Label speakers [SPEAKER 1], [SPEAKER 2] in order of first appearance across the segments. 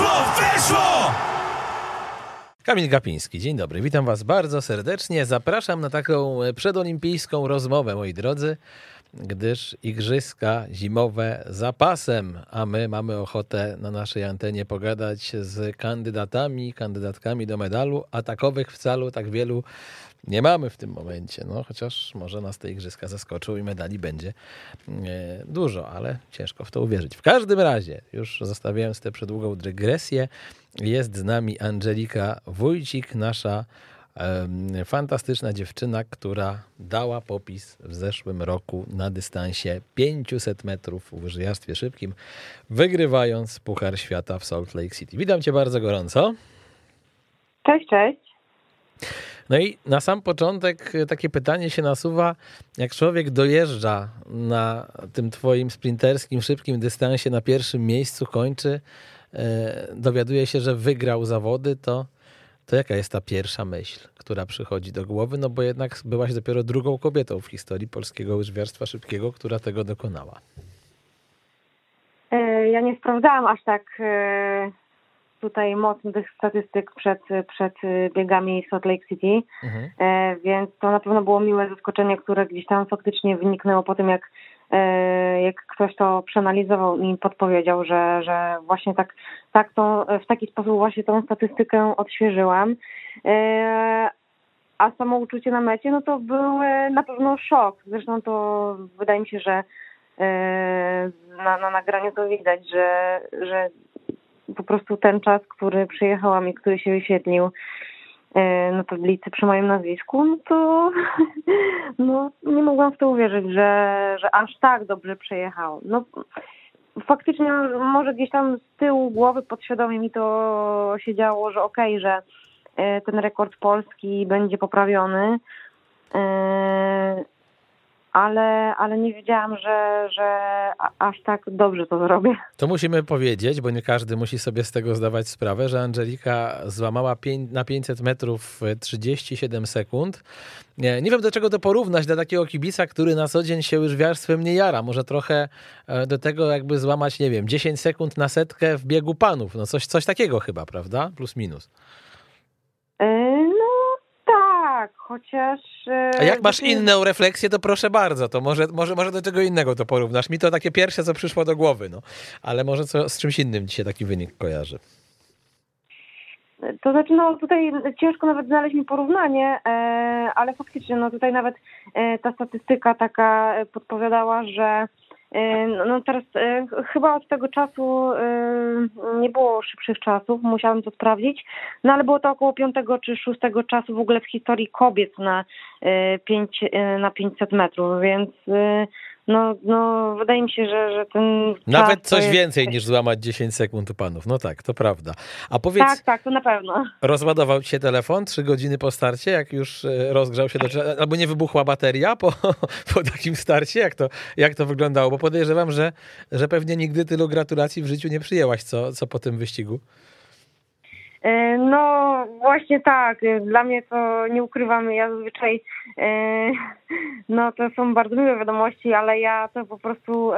[SPEAKER 1] Weszło! Weszło!
[SPEAKER 2] Kamil Gapiński, dzień dobry. Witam Was bardzo serdecznie. Zapraszam na taką przedolimpijską rozmowę, moi drodzy, gdyż igrzyska zimowe za pasem, a my mamy ochotę na naszej antenie pogadać z kandydatami, kandydatkami do medalu, a takowych wcale tak wielu nie mamy w tym momencie. No, chociaż może nas te igrzyska zaskoczą i medali będzie e, dużo, ale ciężko w to uwierzyć. W każdym razie, już zostawiając tę przedługą dygresję, jest z nami Angelika Wójcik, nasza fantastyczna dziewczyna, która dała popis w zeszłym roku na dystansie 500 metrów w łyżwiarstwie szybkim, wygrywając Puchar Świata w Salt Lake City. Witam cię bardzo gorąco.
[SPEAKER 3] Cześć, cześć.
[SPEAKER 2] No i na sam początek e, takie pytanie się nasuwa, jak człowiek dojeżdża na tym twoim sprinterskim, szybkim dystansie na pierwszym miejscu, kończy, e, dowiaduje się, że wygrał zawody, to, to jaka jest ta pierwsza myśl, która przychodzi do głowy? No bo jednak byłaś dopiero drugą kobietą w historii polskiego łyżwiarstwa szybkiego, która tego dokonała.
[SPEAKER 3] E, Ja nie sprawdzałam aż tak e, tutaj mocno tych statystyk przed, przed biegami w Salt Lake City,
[SPEAKER 2] Mhm.
[SPEAKER 3] e, więc to na pewno było miłe zaskoczenie, które gdzieś tam faktycznie wyniknęło po tym, jak, jak ktoś to przeanalizował i podpowiedział, że, że właśnie tak, tak tą, w taki sposób właśnie tą statystykę odświeżyłam. E, A samo uczucie na mecie, no to był e, na pewno szok. Zresztą to wydaje mi się, że e, na, na nagraniu to widać, że, że po prostu ten czas, który przyjechałam i który się wyświetlił e, na tablicy przy moim nazwisku, no to no, nie mogłam w to uwierzyć, że, że aż tak dobrze przejechałam. No, faktycznie może gdzieś tam z tyłu głowy podświadomie mi to się działo, że okej, że e, ten rekord polski będzie poprawiony, e, ale, ale nie wiedziałam, że, że aż tak dobrze to zrobię.
[SPEAKER 2] To musimy powiedzieć, bo nie każdy musi sobie z tego zdawać sprawę, że Angelika złamała na 500 metrów w 37 sekund. Nie, nie wiem, do czego to porównać dla takiego kibica, który na co dzień się łyżwiarstwem nie jara. Może trochę e, do tego jakby złamać, nie wiem, 10 sekund na setkę w biegu panów. No coś, coś takiego chyba, prawda? Plus minus.
[SPEAKER 3] E, No tak, chociaż... e,
[SPEAKER 2] A jak masz inną refleksję, to proszę bardzo, to może, może, może do czego innego to porównasz. Mi to takie pierwsze, co przyszło do głowy, no. Ale może co, z czymś innym ci się taki wynik kojarzy.
[SPEAKER 3] To znaczy, no tutaj ciężko nawet znaleźć mi porównanie, e, ale faktycznie, no tutaj nawet e, ta statystyka taka podpowiadała, że no no teraz e, ch- chyba od tego czasu e, nie było szybszych czasów, musiałam to sprawdzić, no ale było to około piątego czy szóstego czasu w ogóle w historii kobiet na, e, pięć, e, na 500 metrów, więc e, no, no wydaje mi się, że, że ten
[SPEAKER 2] Nawet coś
[SPEAKER 3] jest-
[SPEAKER 2] więcej niż złamać 10 sekund u panów. No tak, to prawda. A powiedz,
[SPEAKER 3] Tak, tak, to na pewno.
[SPEAKER 2] rozładował się telefon trzy godziny po starcie, jak już e, rozgrzał się do... Albo nie wybuchła bateria po, po takim starcie? Jak to, jak to wyglądało? Bo podejrzewam, że, że pewnie nigdy tylu gratulacji w życiu nie przyjęłaś, co, co po tym wyścigu.
[SPEAKER 3] E, No właśnie tak. Dla mnie to nie ukrywam, ja zazwyczaj e, no to są bardzo miłe wiadomości, ale ja to po prostu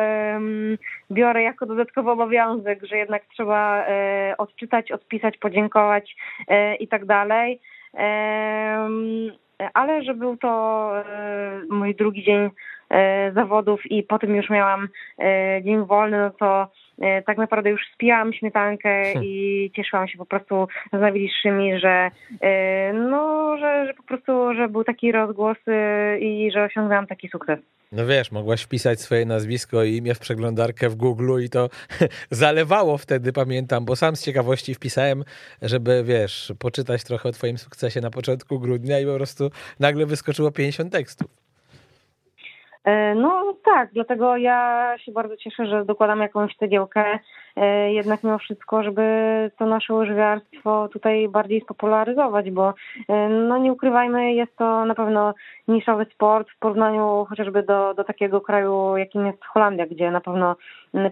[SPEAKER 3] biorę jako dodatkowy obowiązek, że jednak trzeba e, odczytać, odpisać, podziękować i tak dalej. Ale że był to mój drugi dzień zawodów i potem już miałam dzień wolny, no to tak naprawdę już spijałam śmietankę
[SPEAKER 2] Hmm.
[SPEAKER 3] i cieszyłam się po prostu z najbliższymi, że e, no, że, że po prostu, że był taki rozgłos e, i że osiągnęłam taki sukces.
[SPEAKER 2] No wiesz, mogłaś wpisać swoje nazwisko i imię w przeglądarkę w Google i to zalewało wtedy, pamiętam, bo sam z ciekawości wpisałem, żeby, wiesz, poczytać trochę o twoim sukcesie na początku grudnia i po prostu nagle wyskoczyło 50 tekstów.
[SPEAKER 3] E, No tak, dlatego ja się bardzo cieszę, że dokładam jakąś cegiełkę jednak mimo wszystko, żeby to nasze łyżwiarstwo tutaj bardziej spopularyzować, bo e, no nie ukrywajmy, jest to na pewno niszowy sport w porównaniu chociażby do, do takiego kraju, jakim jest Holandia, gdzie na pewno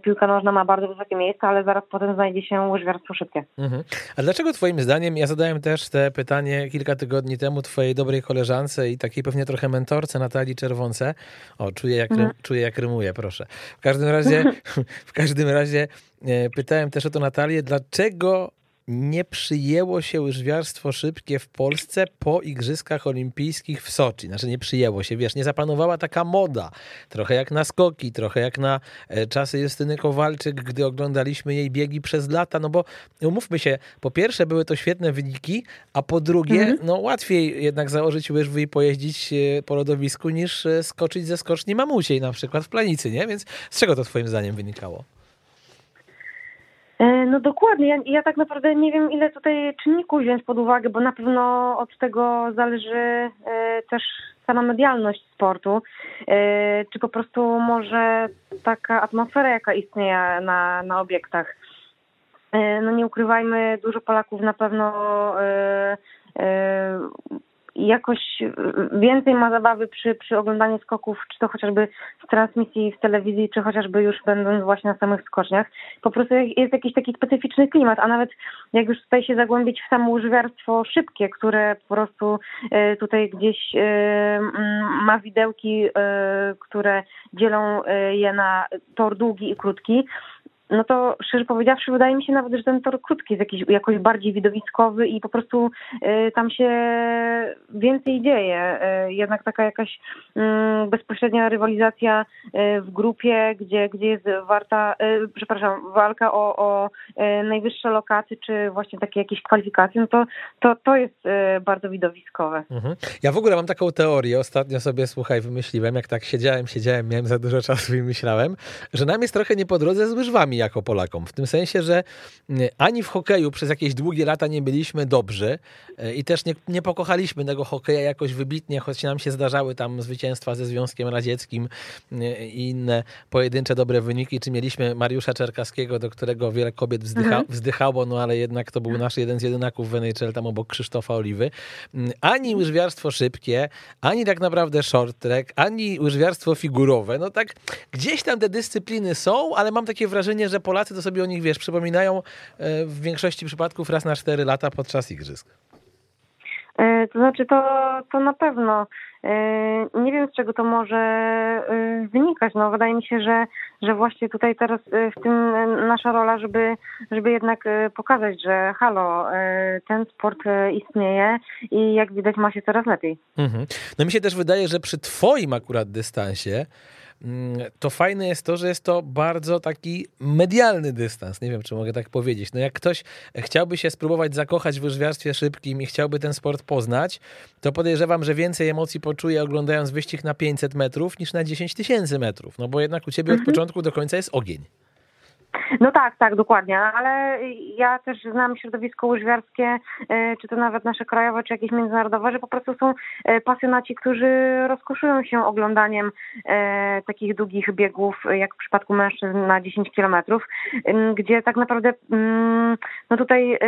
[SPEAKER 3] piłka nożna ma bardzo wysokie miejsce, ale zaraz potem znajdzie się łyżwiarstwo szybkie.
[SPEAKER 2] Mhm. A dlaczego twoim zdaniem, ja zadałem też te pytanie kilka tygodni temu twojej dobrej koleżance i takiej pewnie trochę mentorce Natalii Czerwonce, O, czuję jak, rym, czuję jak rymuje, proszę. W każdym razie, w każdym razie e, pytałem też o to Natalię, dlaczego nie przyjęło się łyżwiarstwo szybkie w Polsce po Igrzyskach Olimpijskich w Soczi. Znaczy nie przyjęło się, wiesz, nie zapanowała taka moda. Trochę jak na skoki, trochę jak na e, czasy Justyny Kowalczyk, gdy oglądaliśmy jej biegi przez lata, no bo umówmy się, po pierwsze były to świetne wyniki, a po drugie, mhm. no łatwiej jednak założyć łyżwy i pojeździć e, po lodowisku niż e, skoczyć ze skoczni mamusiej na przykład w planicy, nie? Więc z czego to twoim zdaniem wynikało?
[SPEAKER 3] E, no dokładnie. Ja, ja, tak naprawdę nie wiem, ile tutaj czynników wziąć pod uwagę, bo na pewno od tego zależy e, też sama medialność sportu, e, czy po prostu może taka atmosfera, jaka istnieje na, na obiektach. No nie ukrywajmy, dużo Polaków na pewno jakoś więcej ma zabawy przy, przy oglądaniu skoków, czy to chociażby z transmisji w telewizji, czy chociażby już będąc właśnie na samych skoczniach. Po prostu jest jakiś taki specyficzny klimat, a nawet jak już tutaj się zagłębić w samo łyżwiarstwo szybkie, które po prostu e, tutaj gdzieś e, ma widełki, które dzielą je na tor długi i krótki, no to szczerze powiedziawszy, wydaje mi się nawet, że ten tor krótki jest jakiś, jakoś bardziej widowiskowy i po prostu y, tam się więcej dzieje. Y, jednak taka jakaś y, bezpośrednia rywalizacja y, w grupie, gdzie, gdzie jest warta, y, przepraszam, walka o, o y, najwyższe lokaty, czy właśnie takie jakieś kwalifikacje, no to, to, to jest bardzo widowiskowe.
[SPEAKER 2] Mhm. Ja w ogóle mam taką teorię, ostatnio sobie, słuchaj, wymyśliłem, jak tak siedziałem, siedziałem, miałem za dużo czasu i myślałem, że nam jest trochę nie po drodze z łyżwami jako Polakom. W tym sensie, że mm, ani w hokeju przez jakieś długie lata nie byliśmy dobrzy e, i też nie, nie pokochaliśmy tego hokeja jakoś wybitnie, choć nam się zdarzały tam zwycięstwa ze Związkiem Radzieckim e, i inne pojedyncze dobre wyniki. Czy mieliśmy Mariusza Czerkaskiego, do którego wiele kobiet wzdycha, mhm. wzdychało, no ale jednak to był nasz jeden z jedynaków w NHL, tam obok Krzysztofa Oliwy. Mm, ani łyżwiarstwo szybkie, ani tak naprawdę short track, ani łyżwiarstwo figurowe. No tak gdzieś tam te dyscypliny są, ale mam takie wrażenie, że Polacy to sobie o nich, wiesz, przypominają e, w większości przypadków raz na 4 lata podczas igrzysk.
[SPEAKER 3] E, to znaczy, to, to na pewno. E, nie wiem, z czego to może wynikać. No, wydaje mi się, że, że właśnie tutaj teraz w tym nasza rola, żeby, żeby jednak pokazać, że halo, ten sport istnieje i jak widać ma się coraz lepiej.
[SPEAKER 2] Mhm. No mi się też wydaje, że przy twoim akurat dystansie to fajne jest to, że jest to bardzo taki medialny dystans. Nie wiem, czy mogę tak powiedzieć. No jak ktoś chciałby się spróbować zakochać w łyżwiarstwie szybkim i chciałby ten sport poznać, to podejrzewam, że więcej emocji poczuje oglądając wyścig na 500 metrów niż na 10 tysięcy metrów. No bo jednak u ciebie mhm. od początku do końca jest ogień.
[SPEAKER 3] No tak, tak, dokładnie, ale ja też znam środowisko łyżwiarskie, e, czy to nawet nasze krajowe, czy jakieś międzynarodowe, że po prostu są e, pasjonaci, którzy rozkoszują się oglądaniem e, takich długich biegów, jak w przypadku mężczyzn na 10 kilometrów, gdzie tak naprawdę no tutaj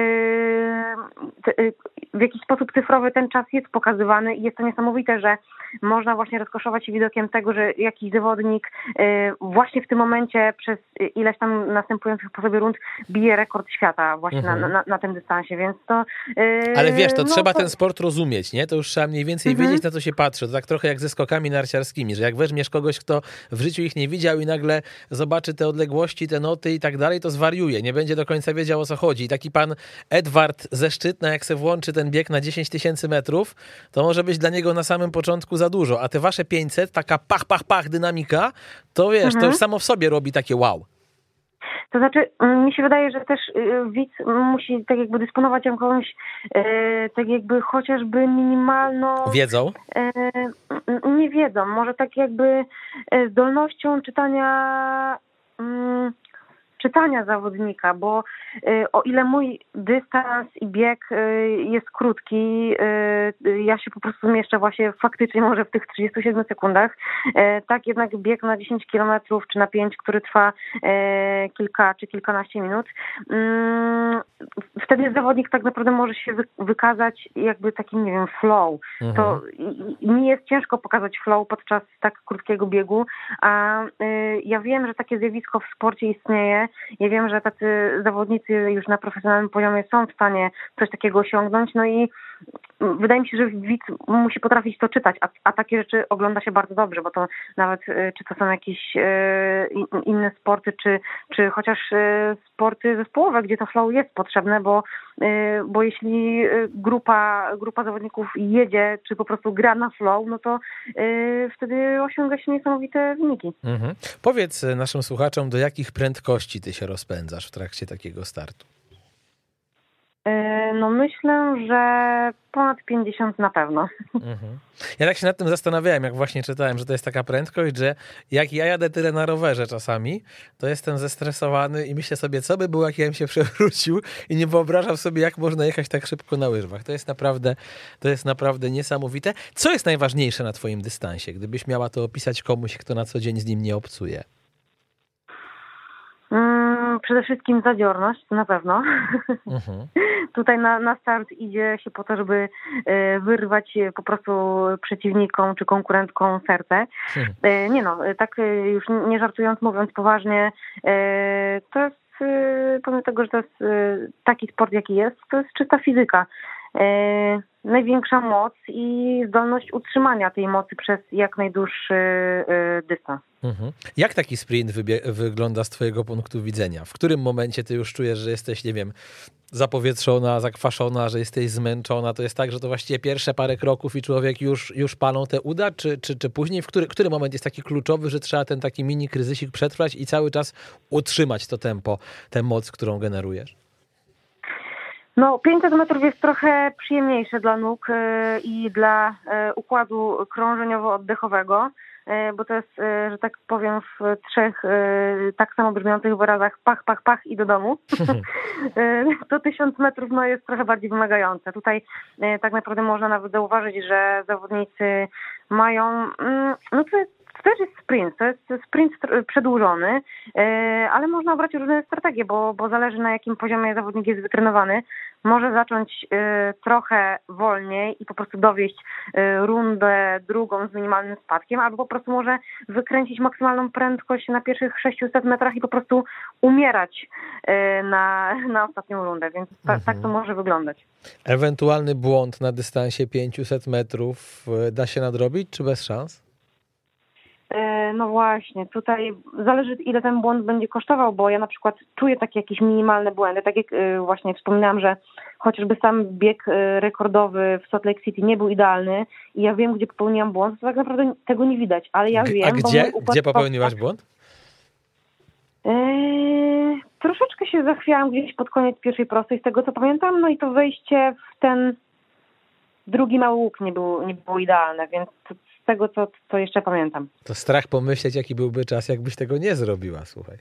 [SPEAKER 3] w jakiś sposób cyfrowy ten czas jest pokazywany i jest to niesamowite, że można właśnie rozkoszować się widokiem tego, że jakiś zawodnik właśnie w tym momencie przez ileś tam następujących po sobie rund bije rekord świata właśnie mhm. na, na, na, tym dystansie, więc to...
[SPEAKER 2] Yy, Ale wiesz, to no, trzeba to... ten sport rozumieć, nie? To już trzeba mniej więcej mhm. wiedzieć, na co się patrzy. To tak trochę jak ze skokami narciarskimi, że jak weźmiesz kogoś, kto w życiu ich nie widział i nagle zobaczy te odległości, te noty i tak dalej, to zwariuje, nie będzie do końca wiedział, o co chodzi. I taki pan Edward ze Szczytna, jak se włączy ten bieg na 10 tysięcy metrów, to może być dla niego na samym początku za dużo, a te wasze 500, taka pach, pach, pach dynamika, to wiesz, mhm. to już samo w sobie robi takie wow.
[SPEAKER 3] To znaczy, mm, mi się wydaje, że też y, widz musi tak jakby dysponować jakąś, e, tak jakby chociażby minimalną...
[SPEAKER 2] Wiedzą? E,
[SPEAKER 3] nie wiedzą, może tak jakby zdolnością czytania... Mm, czytania zawodnika, bo y, o ile mój dystans i bieg y, jest krótki, y, ja się po prostu zmieszczę właśnie faktycznie może w tych 37 sekundach, tak jednak bieg na 10 kilometrów czy na 5, który trwa kilka czy kilkanaście minut, mm, wtedy zawodnik tak naprawdę może się wykazać jakby takim, nie wiem, flow. Mhm. To mi jest ciężko pokazać flow podczas tak krótkiego biegu, a ja wiem, że takie zjawisko w sporcie istnieje ja wiem, że tacy zawodnicy już na profesjonalnym poziomie są w stanie coś takiego osiągnąć, no i wydaje mi się, że widz musi potrafić to czytać, a, a, takie rzeczy ogląda się bardzo dobrze, bo to nawet czy to są jakieś inne sporty, czy, czy chociaż sporty zespołowe, gdzie to flow jest potrzebne, bo, bo jeśli grupa, grupa zawodników jedzie, czy po prostu gra na flow, no to wtedy osiąga się niesamowite wyniki.
[SPEAKER 2] Mhm. Powiedz naszym słuchaczom, do jakich prędkości ty się rozpędzasz w trakcie takiego startu?
[SPEAKER 3] No myślę, że ponad 50 na pewno.
[SPEAKER 2] Mhm. Ja tak się nad tym zastanawiałem, jak właśnie czytałem, że to jest taka prędkość, że jak ja jadę tyle na rowerze czasami, to jestem zestresowany i myślę sobie, co by było, jak ja bym się przewrócił i nie wyobrażam sobie, jak można jechać tak szybko na łyżwach. To jest naprawdę, to jest naprawdę niesamowite. Co jest najważniejsze na twoim dystansie, gdybyś miała to opisać komuś, kto na co dzień z nim nie obcuje?
[SPEAKER 3] Mm, przede wszystkim zadziorność, na pewno. Mhm. Tutaj na, na start idzie się po to, żeby e, wyrwać po prostu przeciwnikom czy konkurentkom serce. Mhm. Nie no, tak e, już nie żartując, mówiąc poważnie, to jest, pomimo tego, że to jest taki sport, jaki jest, to jest czysta fizyka największa moc i zdolność utrzymania tej mocy przez jak najdłuższy y, dystans. Mhm.
[SPEAKER 2] Jak taki sprint wygląda z Twojego punktu widzenia? W którym momencie Ty już czujesz, że jesteś, nie wiem, zapowietrzona, zakwaszona, że jesteś zmęczona? To jest tak, że to właściwie pierwsze parę kroków i człowiek już, już palą te uda, czy, czy, czy później? W który, który moment jest taki kluczowy, że trzeba ten taki mini kryzysik przetrwać i cały czas utrzymać to tempo, tę moc, którą generujesz?
[SPEAKER 3] No, 500 metrów jest trochę przyjemniejsze dla nóg e, i dla e, układu krążeniowo-oddechowego, e, bo to jest, że tak powiem, w trzech tak samo brzmiących wyrazach pach, pach, pach i do domu. to 1000 metrów no, jest trochę bardziej wymagające. Tutaj tak naprawdę można nawet zauważyć, że zawodnicy mają, mm, no to jest to też jest sprint, to jest sprint przedłużony, e, ale można obrać różne strategie, bo, bo zależy na jakim poziomie zawodnik jest wytrenowany. Może zacząć e, trochę wolniej i po prostu dowieść e, rundę drugą z minimalnym spadkiem, albo po prostu może wykręcić maksymalną prędkość na pierwszych 600 metrach i po prostu umierać na, na ostatnią rundę, więc ta, mhm. tak to może wyglądać.
[SPEAKER 2] Ewentualny błąd na dystansie 500 metrów da się nadrobić, czy bez szans?
[SPEAKER 3] E, no właśnie, tutaj zależy ile ten błąd będzie kosztował, bo ja na przykład czuję takie jakieś minimalne błędy, tak jak e, właśnie wspominałam, że chociażby sam bieg e, rekordowy w Salt Lake City nie był idealny i ja wiem, gdzie popełniłam błąd, to tak naprawdę tego nie widać, ale ja wiem...
[SPEAKER 2] A gdzie, gdzie popełniłaś błąd?
[SPEAKER 3] Eee, troszeczkę się zachwiałam gdzieś pod koniec pierwszej prostej, z tego co pamiętam, no i to wejście w ten drugi mały łuk nie, był, nie było idealne, więc z tego, co, co jeszcze pamiętam.
[SPEAKER 2] To strach pomyśleć, jaki byłby czas, jakbyś tego nie zrobiła, słuchaj.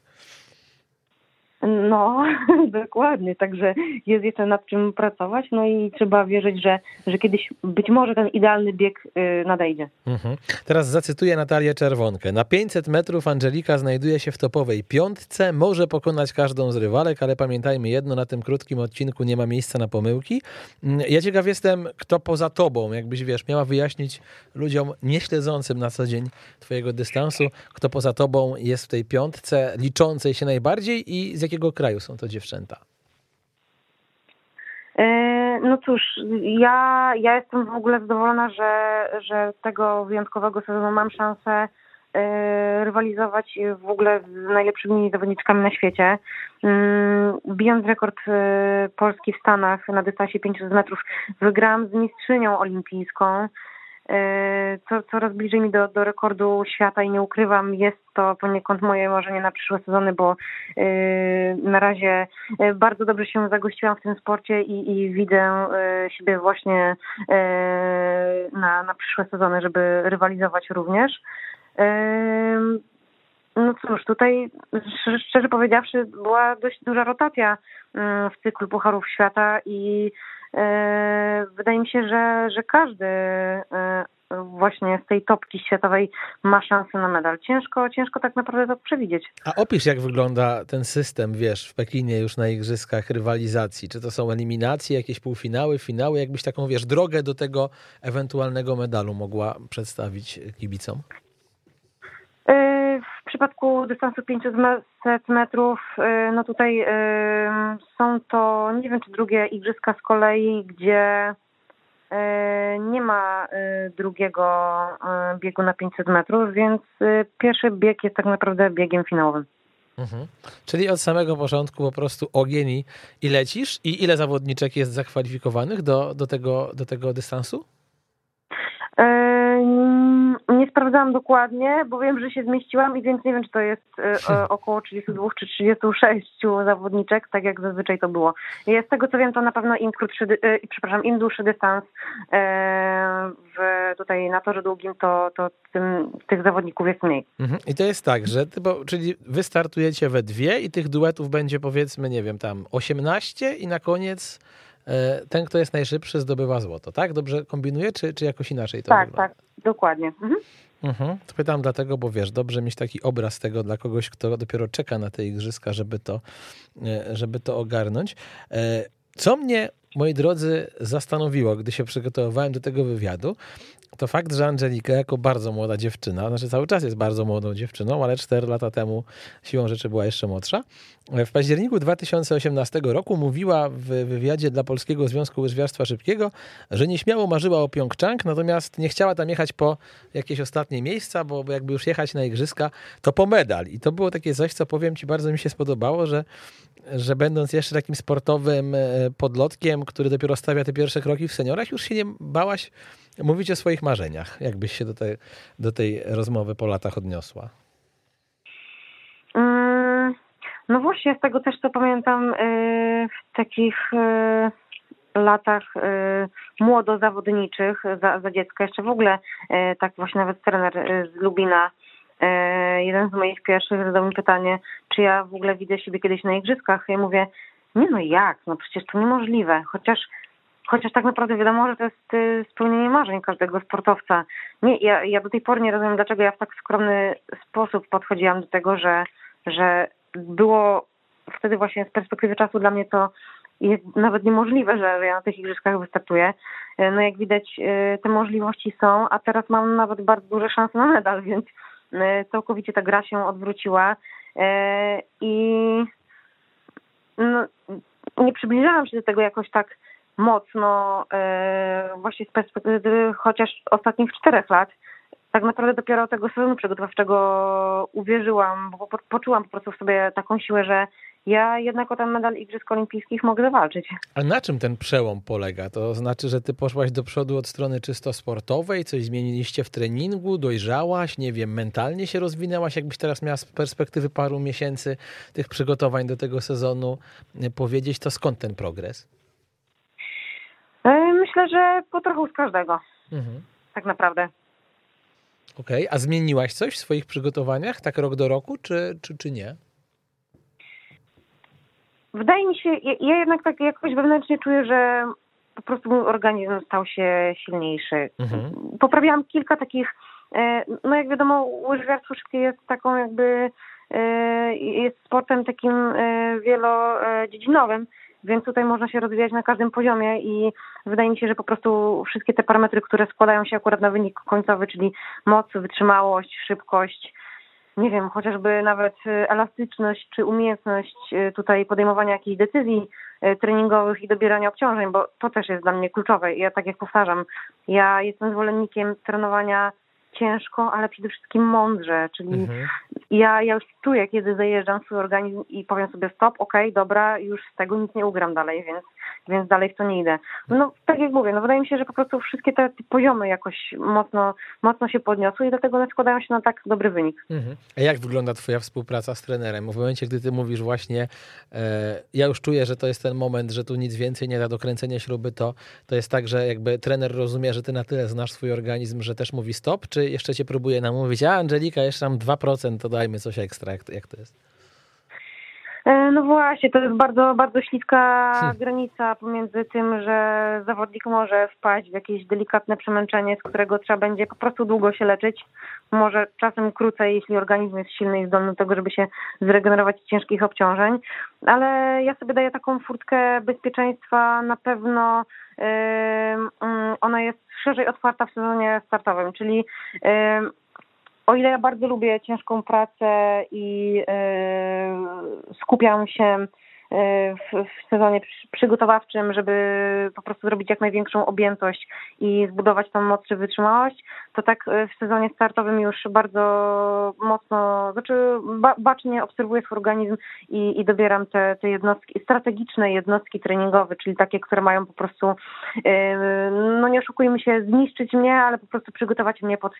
[SPEAKER 3] No, dokładnie. Także jest jeszcze nad czym pracować, no i trzeba wierzyć, że, że kiedyś być może ten idealny bieg y, nadejdzie. Mhm.
[SPEAKER 2] Teraz zacytuję Natalię Czerwonkę. Na 500 metrów Angelika znajduje się w topowej piątce, może pokonać każdą z rywalek, ale pamiętajmy jedno, na tym krótkim odcinku nie ma miejsca na pomyłki. Mm, ja ciekaw jestem, kto poza tobą, jakbyś wiesz, miała wyjaśnić ludziom nieśledzącym na co dzień twojego dystansu, kto poza tobą jest w tej piątce, liczącej się najbardziej i z jakiego kraju są to dziewczęta?
[SPEAKER 3] E, no cóż, ja, ja jestem w ogóle zadowolona, że, że tego wyjątkowego sezonu mam szansę e, rywalizować w ogóle z najlepszymi zawodniczkami na świecie. Mm, bijąc rekord e, Polski w Stanach na dystansie 500 metrów, wygrałam z mistrzynią olimpijską. E, co, coraz bliżej mi do, do rekordu świata i nie ukrywam, jest to poniekąd moje marzenie na przyszłe sezony, bo e, na razie e, bardzo dobrze się zagościłam w tym sporcie i, i widzę siebie właśnie na, na przyszłe sezony, żeby rywalizować również. No cóż, tutaj szczerze powiedziawszy była dość duża rotacja mm, w cyklu Pucharów Świata i E, wydaje mi się, że, że każdy e, właśnie z tej topki światowej ma szansę na medal. Ciężko, ciężko tak naprawdę to przewidzieć.
[SPEAKER 2] A opisz, jak wygląda ten system, wiesz, w Pekinie już na igrzyskach rywalizacji. Czy to są eliminacje, jakieś półfinały, finały? Jakbyś taką, wiesz, drogę do tego ewentualnego medalu mogła przedstawić kibicom?
[SPEAKER 3] W przypadku dystansu 500 metrów, y, no tutaj y, są to, nie wiem czy drugie igrzyska z kolei, gdzie nie ma drugiego biegu na 500 metrów, więc pierwszy bieg jest tak naprawdę biegiem finałowym.
[SPEAKER 2] Mhm. Czyli od samego początku po prostu ogień i, i lecisz? I ile zawodniczek jest zakwalifikowanych do, do, tego, do tego dystansu?
[SPEAKER 3] Nie sprawdzałam dokładnie, bo wiem, że się zmieściłam i więc nie wiem, czy to jest e, około 32 czy 36 zawodniczek, tak jak zazwyczaj to było. I z tego co wiem, to na pewno im krótszy, e, przepraszam, im dłuższy dystans e, w, tutaj na torze długim, to, to tym, tych zawodników jest mniej.
[SPEAKER 2] Mhm. I to jest tak, że ty, bo, czyli wy startujecie we dwie i tych duetów będzie powiedzmy, nie wiem, tam 18 i na koniec E, ten, kto jest najszybszy, zdobywa złoto, tak? Dobrze kombinuję, czy, czy jakoś inaczej to
[SPEAKER 3] Tak,
[SPEAKER 2] wygląda?
[SPEAKER 3] tak, dokładnie. Mhm.
[SPEAKER 2] Mhm. Pytam dlatego, bo wiesz, dobrze mieć taki obraz tego dla kogoś, kto dopiero czeka na te igrzyska, żeby to, e, żeby to ogarnąć. E, co mnie, moi drodzy, zastanowiło, gdy się przygotowywałem do tego wywiadu, to fakt, że Angelika jako bardzo młoda dziewczyna, znaczy cały czas jest bardzo młodą dziewczyną, ale 4 lata temu siłą rzeczy była jeszcze młodsza, w październiku 2018 roku mówiła w wywiadzie dla Polskiego Związku Łyżwiarstwa Szybkiego, że nieśmiało marzyła o Pjongczang, natomiast nie chciała tam jechać po jakieś ostatnie miejsca, bo jakby już jechać na igrzyska, to po medal. I to było takie coś, co powiem ci, bardzo mi się spodobało, że że będąc jeszcze takim sportowym e, podlotkiem, który dopiero stawia te pierwsze kroki w seniorach, już się nie bałaś mówić o swoich marzeniach. Jakbyś się do tej, do tej rozmowy po latach odniosła?
[SPEAKER 3] Mm, no właśnie, z tego też co pamiętam, y, w takich y, latach y, młodozawodniczych za, za dziecka, jeszcze w ogóle tak właśnie nawet trener z Lubina, jeden z moich pierwszych zadał mi pytanie, czy ja w ogóle widzę siebie kiedyś na igrzyskach. Ja mówię, nie no jak, no przecież to niemożliwe, chociaż Chociaż tak naprawdę wiadomo, że to jest y, spełnienie marzeń każdego sportowca. Nie, ja, ja do tej pory nie rozumiem, dlaczego ja w tak skromny sposób podchodziłam do tego, że, że było wtedy właśnie z perspektywy czasu dla mnie to jest nawet niemożliwe, że ja na tych igrzyskach wystartuję. Y, no jak widać, y, te możliwości są, a teraz mam nawet bardzo duże szanse na medal, więc całkowicie ta gra się odwróciła. I no, nie przybliżałam się do tego jakoś tak mocno e, właśnie z perspektywy chociaż ostatnich czterech lat. Tak naprawdę dopiero tego sezonu przygotowawczego uwierzyłam, bo poczułam po prostu w sobie taką siłę, że ja jednak o ten medal Igrzysk Olimpijskich mogę zawalczyć.
[SPEAKER 2] A na czym ten przełom polega? To znaczy, że ty poszłaś do przodu od strony czysto sportowej, coś zmieniliście w treningu, dojrzałaś, nie wiem, mentalnie się rozwinęłaś? Jakbyś teraz miała z perspektywy paru miesięcy tych przygotowań do tego sezonu powiedzieć, to skąd ten progres?
[SPEAKER 3] E, myślę, że po trochu z każdego. Mhm. Tak naprawdę.
[SPEAKER 2] Okej, okay. a zmieniłaś coś w swoich przygotowaniach, tak rok do roku, czy, czy, czy nie?
[SPEAKER 3] Wydaje mi się, ja, ja jednak tak jakoś wewnętrznie czuję, że po prostu mój organizm stał się silniejszy. Mhm. Poprawiałam kilka takich, e, no jak wiadomo, łyżwiarstwo szybkie jest taką jakby, e, jest sportem takim wielodziedzinowym, więc tutaj można się rozwijać na każdym poziomie i wydaje mi się, że po prostu wszystkie te parametry, które składają się akurat na wynik końcowy, czyli moc, wytrzymałość, szybkość, nie wiem, chociażby nawet elastyczność czy umiejętność e, tutaj podejmowania jakichś decyzji e, treningowych i dobierania obciążeń, bo to też jest dla mnie kluczowe. Ja tak jak powtarzam, ja jestem zwolennikiem trenowania ciężko, ale przede wszystkim mądrze, czyli mhm. Ja, ja już czuję, kiedy zajeżdżam swój organizm i powiem sobie stop, okej, okay, dobra, już z tego nic nie ugram dalej, więc, więc dalej w to nie idę. No tak jak mówię, no wydaje mi się, że po prostu wszystkie te poziomy jakoś mocno, mocno się podniosły i dlatego one składają się na tak dobry wynik.
[SPEAKER 2] Mhm. A jak wygląda twoja współpraca z trenerem? W momencie, gdy ty mówisz właśnie, e, ja już czuję, że to jest ten moment, że tu nic więcej nie da do kręcenia śruby, to, to jest tak, że jakby trener rozumie, że ty na tyle znasz swój organizm, że też mówi stop, czy jeszcze cię próbuje namówić, a Angelika, jeszcze tam 2%, to dajmy coś ekstra, jak, jak to jest?
[SPEAKER 3] E, no właśnie, to jest bardzo, bardzo śliska hmm. granica pomiędzy tym, że zawodnik może wpaść w jakieś delikatne przemęczenie, z którego trzeba będzie po prostu długo się leczyć. Może czasem krócej, jeśli organizm jest silny i zdolny do tego, żeby się zregenerować z ciężkich obciążeń. Ale ja sobie daję taką furtkę bezpieczeństwa na pewno yy, ona jest szerzej otwarta w sezonie startowym, czyli o ile ja bardzo lubię ciężką pracę i yy, skupiam się w, w sezonie przygotowawczym, żeby po prostu zrobić jak największą objętość i zbudować tą moc czy wytrzymałość, to tak w sezonie startowym już bardzo mocno, znaczy ba, bacznie obserwuję swój organizm i, i dobieram te, te jednostki, strategiczne jednostki treningowe, czyli takie, które mają po prostu, no nie oszukujmy się, zniszczyć mnie, ale po prostu przygotować mnie pod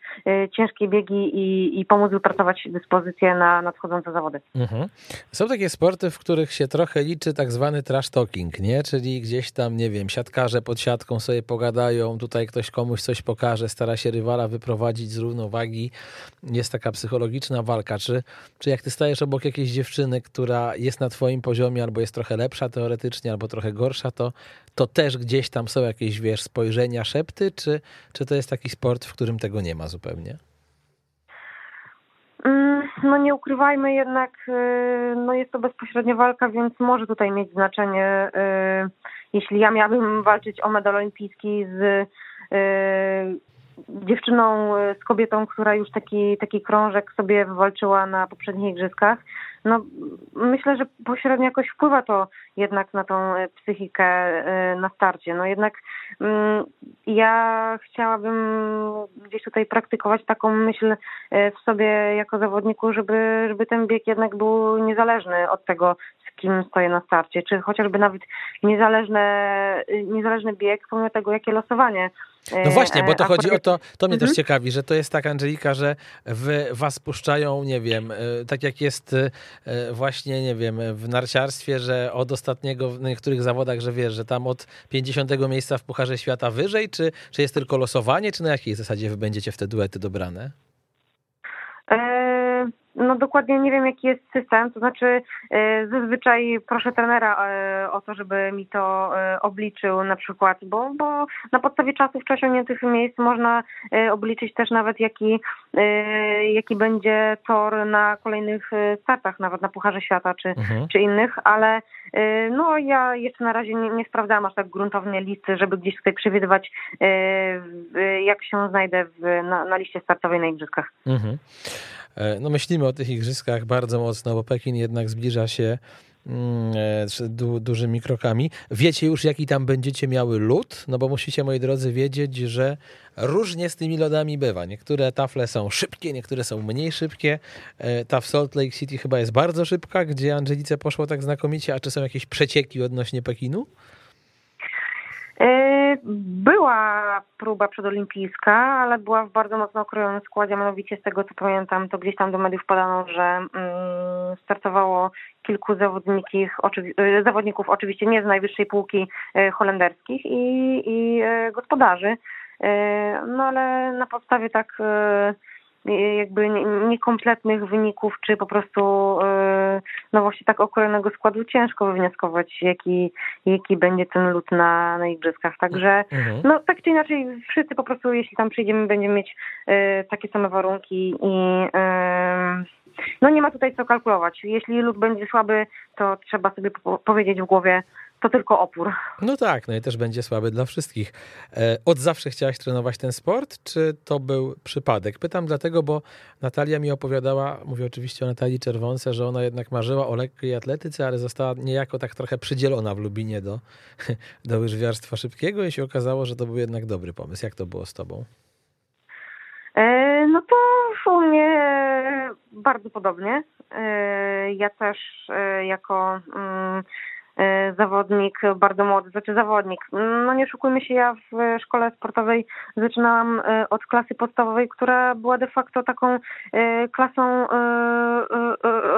[SPEAKER 3] ciężkie biegi i, i pomóc wypracować dyspozycję na nadchodzące zawody. Mhm.
[SPEAKER 2] Są takie sporty, w których się trochę liczy tak zwany trash talking, nie? Czyli gdzieś tam, nie wiem, siatkarze pod siatką sobie pogadają, tutaj ktoś komuś coś pokaże, stara się rywala wyprowadzić z równowagi. Jest taka psychologiczna walka. Czy, czy jak ty stajesz obok jakiejś dziewczyny, która jest na twoim poziomie, albo jest trochę lepsza teoretycznie, albo trochę gorsza, to, to też gdzieś tam są jakieś, wiesz, spojrzenia, szepty, czy, czy to jest taki sport, w którym tego nie ma zupełnie?
[SPEAKER 3] No nie ukrywajmy jednak, y, no jest to bezpośrednia walka, więc może tutaj mieć znaczenie, y, jeśli ja miałabym walczyć o medal olimpijski z y, dziewczyną, z kobietą, która już taki, taki krążek sobie wywalczyła na poprzednich igrzyskach, no myślę, że pośrednio jakoś wpływa to jednak na tą e, psychikę e, na starcie. No jednak mm, ja chciałabym gdzieś tutaj praktykować taką myśl e, w sobie jako zawodniku, żeby, żeby ten bieg jednak był niezależny od tego, z kim stoję na starcie, czy chociażby nawet niezależne, niezależny bieg, pomimo tego, jakie losowanie
[SPEAKER 2] no właśnie, bo to chodzi o to, to mnie mhm. też ciekawi, że to jest tak, Angelika, że wy was puszczają, nie wiem, tak jak jest E, właśnie, nie wiem, w narciarstwie, że od ostatniego w niektórych zawodach, że wiesz, że tam od 50 miejsca w Pucharze Świata wyżej, czy, czy jest tylko losowanie, czy na jakiej zasadzie wy będziecie w te duety dobrane?
[SPEAKER 3] E, no dokładnie nie wiem, jaki jest system, to znaczy e, zazwyczaj proszę trenera e, o to, żeby mi to e, obliczył na przykład, bo, bo na podstawie czasów czy osiągniętych miejsc można obliczyć też nawet jaki, jaki będzie tor na kolejnych startach, nawet na Pucharze Świata czy, mhm. czy innych, ale no ja jeszcze na razie nie, nie sprawdzałam aż tak gruntownie listy, żeby gdzieś tutaj przewidywać jak się znajdę w, na, na liście startowej na Igrzyskach. Mhm.
[SPEAKER 2] E, no myślimy o tych igrzyskach bardzo mocno, bo Pekin jednak zbliża się mm, e, du, dużymi krokami. Wiecie już, jaki tam będziecie miały lód? No bo musicie, moi drodzy, wiedzieć, że różnie z tymi lodami bywa. Niektóre tafle są szybkie, niektóre są mniej szybkie. E, ta w Salt Lake City chyba jest bardzo szybka, gdzie Angelice poszło tak znakomicie. A czy są jakieś przecieki odnośnie Pekinu?
[SPEAKER 3] Była próba przedolimpijska, ale była w bardzo mocno okrojonym składzie, mianowicie z tego co pamiętam, to gdzieś tam do mediów podano, że mm, startowało kilku e, zawodników, oczywiście nie z najwyższej półki e, holenderskich i, i e, gospodarzy, no ale na podstawie tak jakby niekompletnych wyników, czy po prostu e, no właśnie tak okrojonego składu ciężko wywnioskować, jaki, jaki będzie ten lód na, na igrzyskach. Także mhm. no tak czy inaczej wszyscy po prostu, jeśli tam przyjdziemy, będziemy mieć e, takie same warunki i no nie ma tutaj co kalkulować. Jeśli lód będzie słaby, to trzeba sobie powiedzieć w głowie, to tylko opór.
[SPEAKER 2] No tak, no i też będzie słaby dla wszystkich. E, od zawsze chciałaś trenować ten sport, czy to był przypadek? Pytam dlatego, bo Natalia mi opowiadała, mówię oczywiście o Natalii Czerwonce, że ona jednak marzyła o lekkiej atletyce, ale została niejako tak trochę przydzielona w Lubinie do, do łyżwiarstwa szybkiego i się okazało, że to był jednak dobry pomysł. Jak to było z tobą?
[SPEAKER 3] E, no to u mnie bardzo podobnie. E, ja też jako mm, zawodnik bardzo młody, znaczy zawodnik. No nie oszukujmy się, ja w szkole sportowej zaczynałam e, od klasy podstawowej, która była de facto taką e, klasą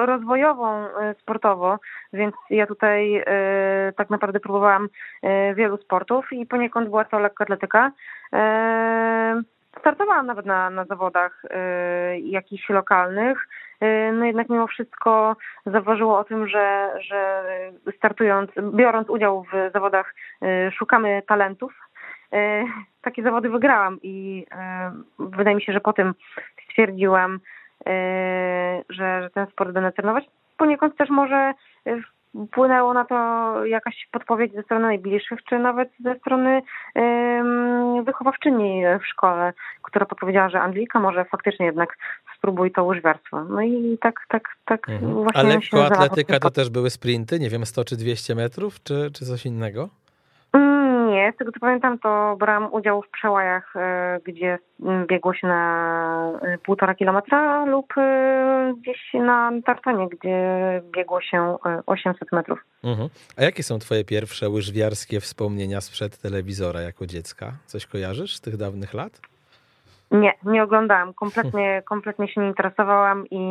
[SPEAKER 3] rozwojową sportowo, więc ja tutaj tak naprawdę próbowałam wielu sportów i poniekąd była to lekkoatletyka. Startowałam nawet na, na zawodach jakichś lokalnych, no jednak mimo wszystko zauważyło o tym, że, że startując, biorąc udział w zawodach y, szukamy talentów. Y, takie zawody wygrałam i y, wydaje mi się, że po tym stwierdziłam, y, że, że ten sport będę trenować. Poniekąd też może płynęło na to jakaś podpowiedź ze strony najbliższych, czy nawet ze strony um, wychowawczyni w szkole, która podpowiedziała, że Anglika może faktycznie jednak spróbuj to łyżwiarstwo. No i tak, tak, tak
[SPEAKER 2] Mhm.
[SPEAKER 3] właśnie
[SPEAKER 2] A lekkoatletyka to też były sprinty, nie wiem, 100 czy 200 metrów, czy, czy coś innego?
[SPEAKER 3] Nie, z tego co pamiętam, to brałam udział w przełajach, e, gdzie mm, biegło się na e, półtora kilometra lub e, gdzieś na tartanie, gdzie biegło się e, 800 metrów.
[SPEAKER 2] Mhm. A jakie są twoje pierwsze łyżwiarskie wspomnienia sprzed telewizora jako dziecka? Coś kojarzysz z tych dawnych lat?
[SPEAKER 3] Nie, nie oglądałam. Kompletnie, kompletnie się nie interesowałam i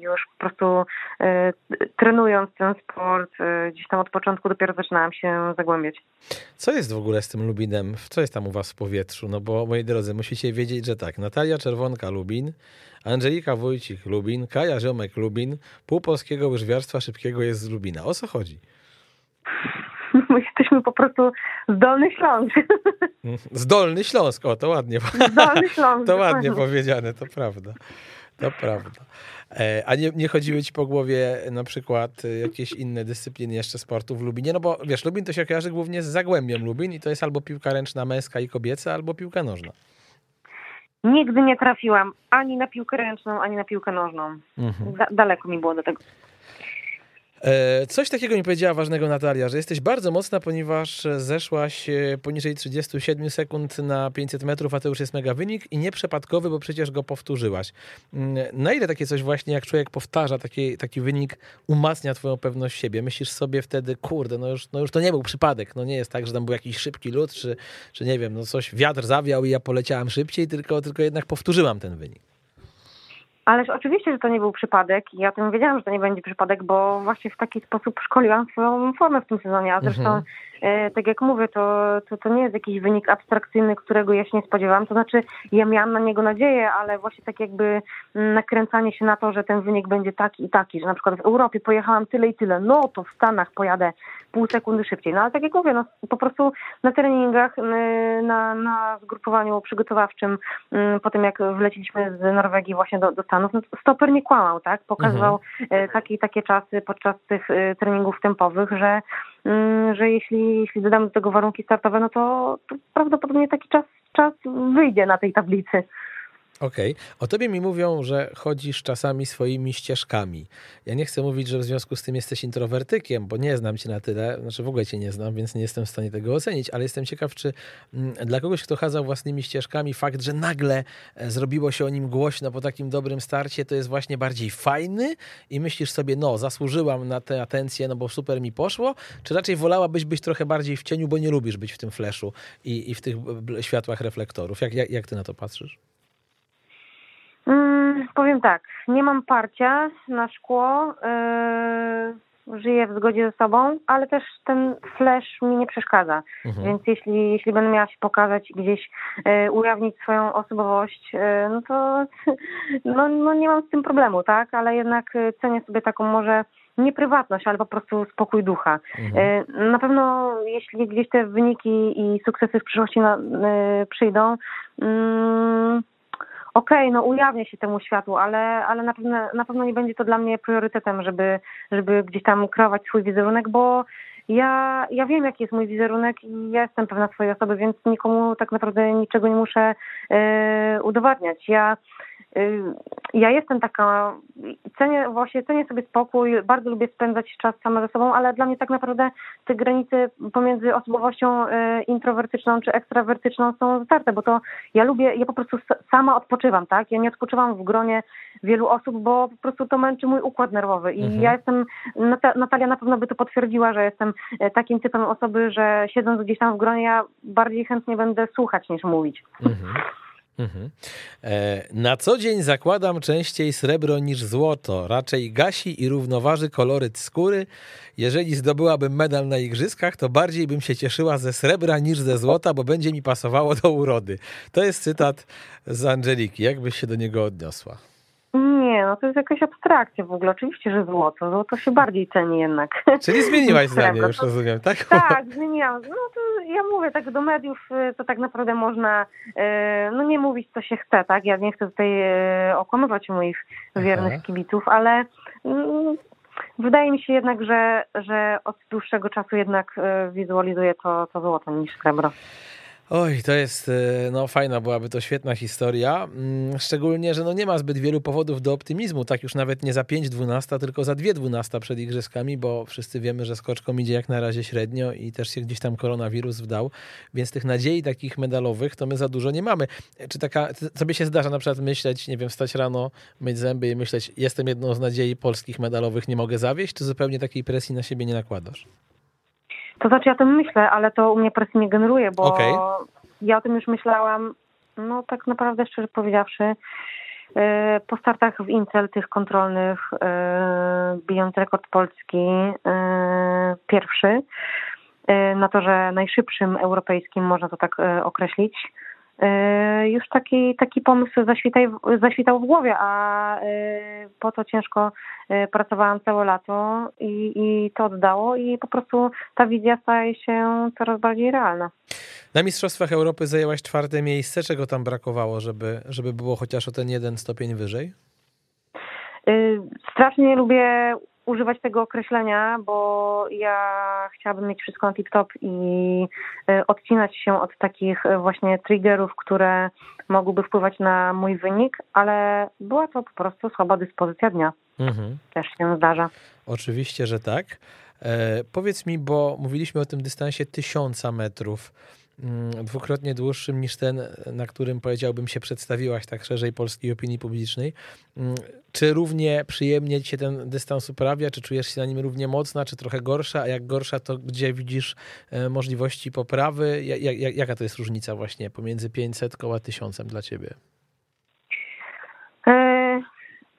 [SPEAKER 3] już po prostu e, trenując ten sport, e, gdzieś tam od początku dopiero zaczynałam się zagłębiać.
[SPEAKER 2] Co jest w ogóle z tym Lubinem? Co jest tam u was w powietrzu? No bo moi drodzy, musicie wiedzieć, że tak, Natalia Czerwonka Lubin, Angelika Wójcik Lubin, Kaja Ziomek Lubin, pół polskiego łyżwiarstwa szybkiego jest z Lubina. O co chodzi?
[SPEAKER 3] My jesteśmy po prostu zdolny Śląsk.
[SPEAKER 2] Zdolny Śląsk, o to ładnie.
[SPEAKER 3] Zdolny Śląsk.
[SPEAKER 2] To ładnie
[SPEAKER 3] dokładnie.
[SPEAKER 2] powiedziane, to prawda. To prawda. E, A nie, nie chodziły ci po głowie na przykład e, jakieś inne dyscypliny jeszcze sportu w Lubinie? No bo wiesz, Lubin to się kojarzy głównie z Zagłębiem Lubin i to jest albo piłka ręczna męska i kobieca, albo piłka nożna.
[SPEAKER 3] Nigdy nie trafiłam ani na piłkę ręczną, ani na piłkę nożną.
[SPEAKER 2] Mhm.
[SPEAKER 3] Da- daleko mi było do tego.
[SPEAKER 2] E, Coś takiego mi powiedziała ważnego Natalia, że jesteś bardzo mocna, ponieważ zeszłaś e, poniżej 37 sekund na 500 metrów, a to już jest mega wynik i nieprzypadkowy, bo przecież go powtórzyłaś. Mm, Na ile takie coś właśnie, jak człowiek powtarza taki, taki wynik, umacnia twoją pewność siebie? Myślisz sobie wtedy, kurde, no już, no już to nie był przypadek, no nie jest tak, że tam był jakiś szybki lód, czy, czy nie wiem, no coś, wiatr zawiał i ja poleciałem szybciej, tylko, tylko jednak powtórzyłam ten wynik.
[SPEAKER 3] Ależ oczywiście, że to nie był przypadek. Ja o tym wiedziałam, że to nie będzie przypadek, bo właśnie w taki sposób szkoliłam swoją formę w tym sezonie. A zresztą,
[SPEAKER 2] Mhm.
[SPEAKER 3] e, tak jak mówię, to, to, to nie jest jakiś wynik abstrakcyjny, którego ja się nie spodziewałam. To znaczy, ja miałam na niego nadzieję, ale właśnie tak jakby mm, nakręcanie się na to, że ten wynik będzie taki i taki, że na przykład w Europie pojechałam tyle i tyle, no to w Stanach pojadę pół sekundy szybciej. No ale tak jak mówię, no, po prostu na treningach, y, na, na zgrupowaniu przygotowawczym, y, po tym jak wleciliśmy z Norwegii właśnie do, do Stanów, no, to stoper nie kłamał, tak? Pokazywał y, takie i takie czasy podczas tych treningów tempowych, że, że jeśli, jeśli dodamy do tego warunki startowe, no to, to prawdopodobnie taki czas, czas wyjdzie na tej tablicy.
[SPEAKER 2] Okej. O tobie mi mówią, że chodzisz czasami swoimi ścieżkami. Ja nie chcę mówić, że w związku z tym jesteś introwertykiem, bo nie znam cię na tyle, znaczy w ogóle cię nie znam, więc nie jestem w stanie tego ocenić, ale jestem ciekaw, czy mm, dla kogoś, kto chadzał własnymi ścieżkami, fakt, że nagle e, zrobiło się o nim głośno po takim dobrym starcie, to jest właśnie bardziej fajny i myślisz sobie, no, zasłużyłam na tę atencję, no bo super mi poszło, czy raczej wolałabyś być trochę bardziej w cieniu, bo nie lubisz być w tym fleszu i, i w tych światłach reflektorów? Jak, jak, jak ty na to patrzysz?
[SPEAKER 3] Mm, powiem tak, nie mam parcia na szkło, yy, żyję w zgodzie ze sobą, ale też ten flash mi nie przeszkadza.
[SPEAKER 2] Mhm.
[SPEAKER 3] Więc jeśli, jeśli będę miała się pokazać i gdzieś e, ujawnić swoją osobowość, e, no to no, no nie mam z tym problemu, tak? Ale jednak e, cenię sobie taką może nie prywatność, ale po prostu spokój ducha.
[SPEAKER 2] Mhm.
[SPEAKER 3] E, Na pewno jeśli gdzieś te wyniki i sukcesy w przyszłości na, e, przyjdą, okej, no ujawnię się temu światu, ale, ale na, pewno, na pewno nie będzie to dla mnie priorytetem, żeby, żeby gdzieś tam kreować swój wizerunek, bo ja, ja wiem, jaki jest mój wizerunek i ja jestem pewna swojej osoby, więc nikomu tak naprawdę niczego nie muszę e, udowadniać. Ja, ja jestem taka, cenię, właśnie cenię sobie spokój, bardzo lubię spędzać czas sama ze sobą, ale dla mnie tak naprawdę te granice pomiędzy osobowością e, introwertyczną czy ekstrawertyczną są zatarte, bo to ja lubię, ja po prostu sama odpoczywam, tak? Ja nie odpoczywam w gronie wielu osób, bo po prostu to męczy mój układ nerwowy i
[SPEAKER 2] Mhm.
[SPEAKER 3] ja jestem, Nata- Natalia na pewno by to potwierdziła, że jestem e, takim typem osoby, że siedząc gdzieś tam w gronie, ja bardziej chętnie będę słuchać niż mówić.
[SPEAKER 2] Mhm. Mhm. E, Na co dzień zakładam częściej srebro niż złoto. Raczej gasi i równoważy koloryt skóry. Jeżeli zdobyłabym medal na igrzyskach, to bardziej bym się cieszyła ze srebra niż ze złota, bo będzie mi pasowało do urody. To jest cytat z Angeliki. Jak byś się do niego odniosła?
[SPEAKER 3] Nie, no to jest jakaś abstrakcja w ogóle. Oczywiście, że złoto, złoto się bardziej ceni jednak.
[SPEAKER 2] Czyli zmieniłaś zdanie, już rozumiem, tak?
[SPEAKER 3] Tak, zmieniłam. No to ja mówię, tak do mediów y, to tak naprawdę można e, no nie mówić co się chce, tak? Ja nie chcę tutaj e, okłamywać moich wiernych
[SPEAKER 2] Aha.
[SPEAKER 3] kibiców, ale mm, wydaje mi się jednak, że, że od dłuższego czasu jednak wizualizuję to, to złoto niż srebro.
[SPEAKER 2] Oj, to jest, e, no fajna byłaby to świetna historia, mm, szczególnie, że no nie ma zbyt wielu powodów do optymizmu, tak już nawet nie za 5-12, tylko za 2-12 przed igrzyskami, bo wszyscy wiemy, że skoczkom idzie jak na razie średnio i też się gdzieś tam koronawirus wdał, więc tych nadziei takich medalowych to my za dużo nie mamy. Czy taka, sobie się zdarza na przykład myśleć, nie wiem, wstać rano, myć zęby i myśleć, jestem jedną z nadziei polskich medalowych, nie mogę zawieść, czy zupełnie takiej presji na siebie nie nakładasz?
[SPEAKER 3] To znaczy ja o tym myślę, ale to u mnie presji nie generuje, bo okay. ja o tym już myślałam, no tak naprawdę szczerze powiedziawszy, e, po startach w Incel, tych kontrolnych, e, bijąc rekord polski, e, pierwszy, na to, że najszybszym europejskim, można to tak określić, już taki, taki pomysł zaświtaj, zaświtał w głowie, a e, po to ciężko e, pracowałam całe lato i, i to oddało i po prostu ta wizja staje się coraz bardziej realna.
[SPEAKER 2] Na Mistrzostwach Europy zajęłaś czwarte miejsce. Czego tam brakowało, żeby, żeby było chociaż o ten jeden stopień wyżej?
[SPEAKER 3] Strasznie lubię używać tego określenia, bo ja chciałabym mieć wszystko na tip-top i e, odcinać się od takich e, właśnie triggerów, które mogłyby wpływać na mój wynik, ale była to po prostu słaba dyspozycja dnia. Mhm. Też się zdarza.
[SPEAKER 2] Oczywiście, że tak. E, powiedz mi, bo mówiliśmy o tym dystansie tysiąca metrów. Mm, dwukrotnie dłuższym niż ten, na którym powiedziałbym się przedstawiłaś tak szerzej polskiej opinii publicznej. Mm, czy równie przyjemnie ci się ten dystans uprawia? Czy czujesz się na nim równie mocna, czy trochę gorsza? A jak gorsza, to gdzie widzisz e, możliwości poprawy? Jaka to jest różnica właśnie pomiędzy 500 a 1000 dla ciebie?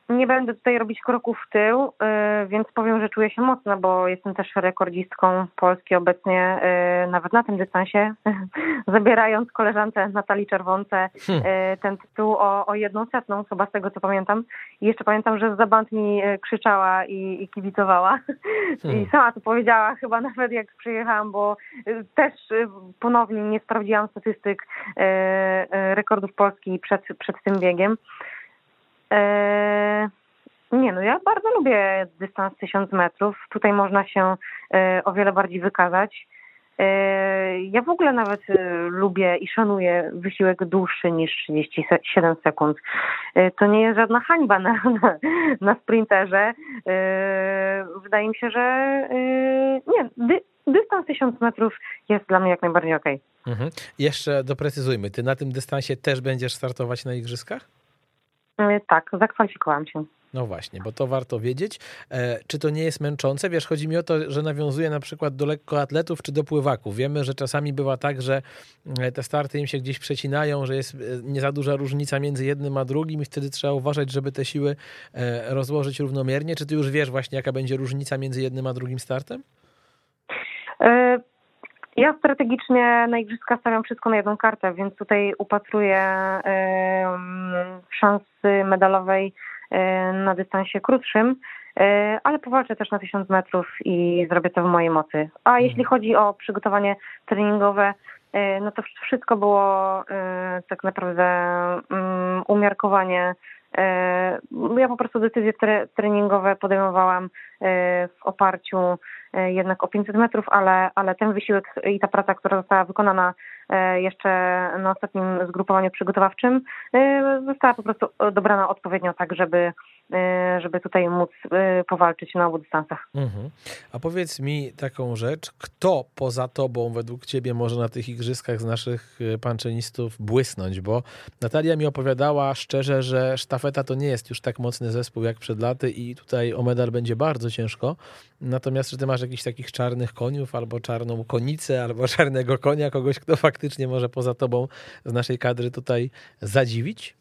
[SPEAKER 3] Nie będę tutaj robić kroków w tył, y, więc powiem, że czuję się mocno, bo jestem też rekordzistką Polski obecnie, y, nawet na tym dystansie, zabierając koleżance Natalii Czerwonce hmm. Y, ten tytuł o, o jedną setną, chyba z tego co pamiętam. I jeszcze pamiętam, że Zabant mi krzyczała i, i kibicowała. Hmm. I sama to powiedziała chyba nawet jak przyjechałam, bo też ponownie nie sprawdziłam statystyk rekordów Polski przed, przed tym biegiem. E, nie, no ja bardzo lubię dystans 1000 metrów. Tutaj można się e, o wiele bardziej wykazać. E, ja w ogóle nawet lubię i szanuję wysiłek dłuższy niż 37 sekund. To nie jest żadna hańba na, na, na sprinterze. Wydaje mi się, że nie, dy, dystans 1000 metrów jest dla mnie jak najbardziej. Okay.
[SPEAKER 2] Mhm. Jeszcze doprecyzujmy, ty na tym dystansie też będziesz startować na igrzyskach?
[SPEAKER 3] E, tak, zakwalifikowałam się.
[SPEAKER 2] No właśnie, bo to warto wiedzieć. E, czy to nie jest męczące? Wiesz, chodzi mi o to, że nawiązuje na przykład do lekkoatletów czy do pływaków. Wiemy, że czasami bywa tak, że e, te starty im się gdzieś przecinają, że jest nie za duża różnica między jednym a drugim i wtedy trzeba uważać, żeby te siły rozłożyć równomiernie. Czy ty już wiesz właśnie, jaka będzie różnica między jednym a drugim startem?
[SPEAKER 3] Ja strategicznie na igrzyska stawiam wszystko na jedną kartę, więc tutaj upatruję szansy medalowej na dystansie krótszym, ale powalczę też na 1000 metrów i zrobię to w mojej mocy. A mhm. jeśli chodzi o przygotowanie treningowe, no to wszystko było tak naprawdę umiarkowanie ja po prostu decyzje treningowe podejmowałam w oparciu E, jednak o 500 metrów, ale, ale ten wysiłek i ta praca, która została wykonana e, jeszcze na ostatnim zgrupowaniu przygotowawczym, e, została po prostu dobrana odpowiednio tak, żeby E, żeby tutaj móc e, powalczyć na obu dystansach. Mhm.
[SPEAKER 2] A powiedz mi taką rzecz, kto poza tobą według ciebie może na tych igrzyskach z naszych e, panczenistów błysnąć? Bo Natalia mi opowiadała szczerze, że sztafeta to nie jest już tak mocny zespół jak przed laty i tutaj o medal będzie bardzo ciężko. Natomiast czy ty masz jakichś takich czarnych koniów, albo czarną konicę, albo czarnego konia, kogoś, kto faktycznie może poza tobą z naszej kadry tutaj zadziwić?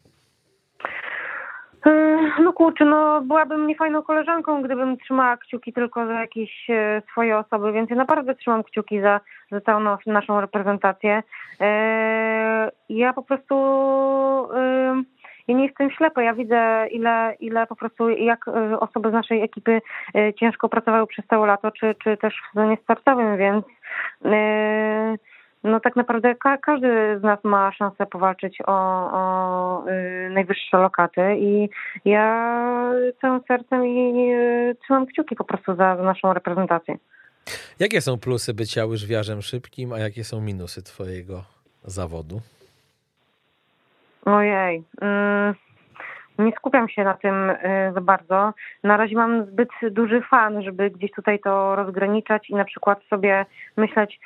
[SPEAKER 3] No kurczę, no byłabym niefajną koleżanką, gdybym trzymała kciuki tylko za jakieś e, swoje osoby, więc ja naprawdę trzymam kciuki za, za całą naszą reprezentację. E, ja po prostu e, ja nie jestem ślepa, ja widzę ile, ile po prostu, jak osoby z naszej ekipy ciężko pracowały przez całe lato, czy, czy też w sezonie startowym, więc no tak naprawdę ka każdy z nas ma szansę powalczyć o, o y, najwyższe lokaty i ja całym sercem i y, trzymam kciuki po prostu za, za naszą reprezentację.
[SPEAKER 2] Jakie są plusy bycia łyżwiarzem szybkim, a jakie są minusy twojego zawodu?
[SPEAKER 3] Ojej. Mm, nie skupiam się na tym y, za bardzo. Na razie mam zbyt duży fan, żeby gdzieś tutaj to rozgraniczać i na przykład sobie myśleć,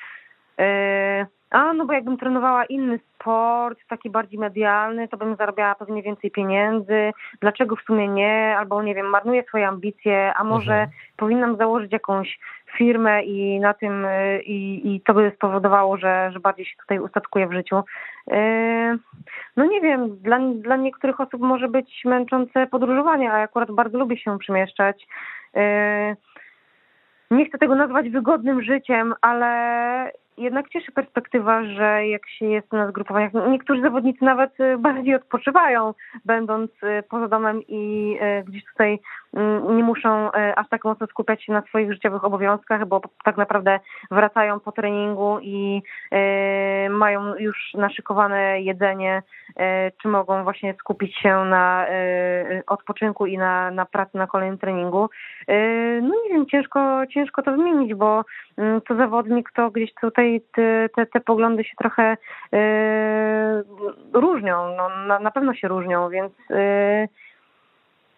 [SPEAKER 3] a no bo jakbym trenowała inny sport, taki bardziej medialny, to bym zarabiała pewnie więcej pieniędzy. Dlaczego w sumie nie? Albo nie wiem, marnuję swoje ambicje, a może mhm. powinnam założyć jakąś firmę i na tym y, i, i to by spowodowało, że, że bardziej się tutaj ustatkuję w życiu. Y, no nie wiem, dla, dla niektórych osób może być męczące podróżowanie, a ja akurat bardzo lubię się przemieszczać. Nie chcę tego nazwać wygodnym życiem, ale jednak cieszy perspektywa, że jak się jest na zgrupowaniach, niektórzy zawodnicy nawet y, bardziej odpoczywają, będąc y, poza domem i y, gdzieś tutaj nie muszą aż tak mocno skupiać się na swoich życiowych obowiązkach, bo tak naprawdę wracają po treningu i mają już naszykowane jedzenie, czy mogą właśnie skupić się na odpoczynku i na, na pracy na kolejnym treningu. No nie wiem, ciężko, ciężko to zmienić, bo mm, to zawodnik to gdzieś tutaj te, te, te poglądy się trochę różnią, no, na, na pewno się różnią, więc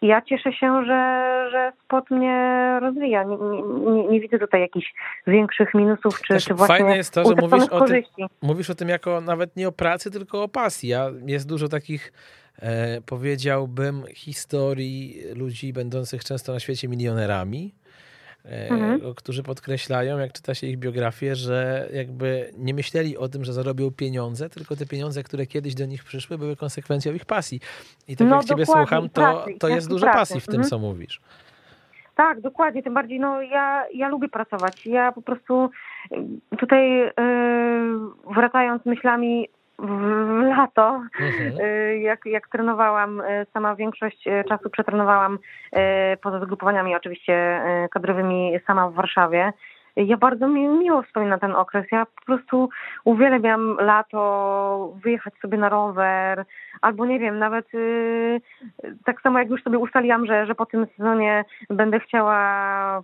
[SPEAKER 3] ja cieszę się, że, że sport mnie rozwija. Nie, nie, nie widzę tutaj jakichś większych minusów, czy, czy właśnie
[SPEAKER 2] Fajne jest to, że mówisz o, tym, mówisz o tym jako nawet nie o pracy, tylko o pasji. Ja, jest dużo takich e, powiedziałbym historii ludzi będących często na świecie milionerami, mhm. którzy podkreślają, jak czyta się ich biografię, że jakby nie myśleli o tym, że zarobią pieniądze, tylko te pieniądze, które kiedyś do nich przyszły, były konsekwencją ich pasji. I tak no, jak ciebie słucham, to, to jest dużo pracy. pasji w tym, mhm. co mówisz.
[SPEAKER 3] Tak, dokładnie. Tym bardziej, no ja, ja lubię pracować. Ja po prostu tutaj yy, wracając myślami w lato, mhm. Y, jak, jak trenowałam, y, sama większość y, czasu przetrenowałam poza zgrupowaniami oczywiście kadrowymi sama w Warszawie. Ja bardzo mi, miło wspominam ten okres. Ja po prostu uwielbiam lato, wyjechać sobie na rower, albo nie wiem, nawet yy, tak samo jak już sobie ustaliłam, że, że po tym sezonie będę chciała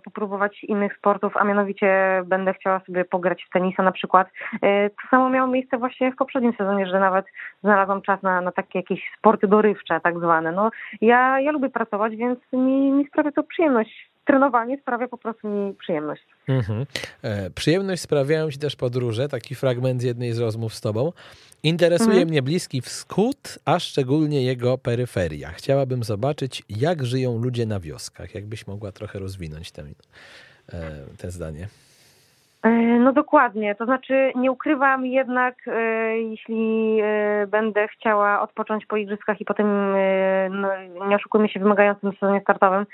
[SPEAKER 3] popróbować innych sportów, a mianowicie będę chciała sobie pograć w tenisa na przykład. Yy, to samo miało miejsce właśnie w poprzednim sezonie, że nawet znalazłam czas na, na takie jakieś sporty dorywcze tak zwane. No, ja, ja lubię pracować, więc mi, mi sprawia to przyjemność trenowanie sprawia po prostu mi przyjemność. Mhm.
[SPEAKER 2] E, przyjemność sprawiają ci też podróże, taki fragment z jednej z rozmów z tobą. Interesuje mhm. mnie Bliski Wschód, a szczególnie jego peryferia. Chciałabym zobaczyć, jak żyją ludzie na wioskach. Jakbyś mogła trochę rozwinąć ten, e, te zdanie.
[SPEAKER 3] E, no dokładnie, to znaczy nie ukrywam jednak, e, jeśli e, będę chciała odpocząć po igrzyskach i potem, no, nie oszukujmy się, wymagającym sezonie startowym,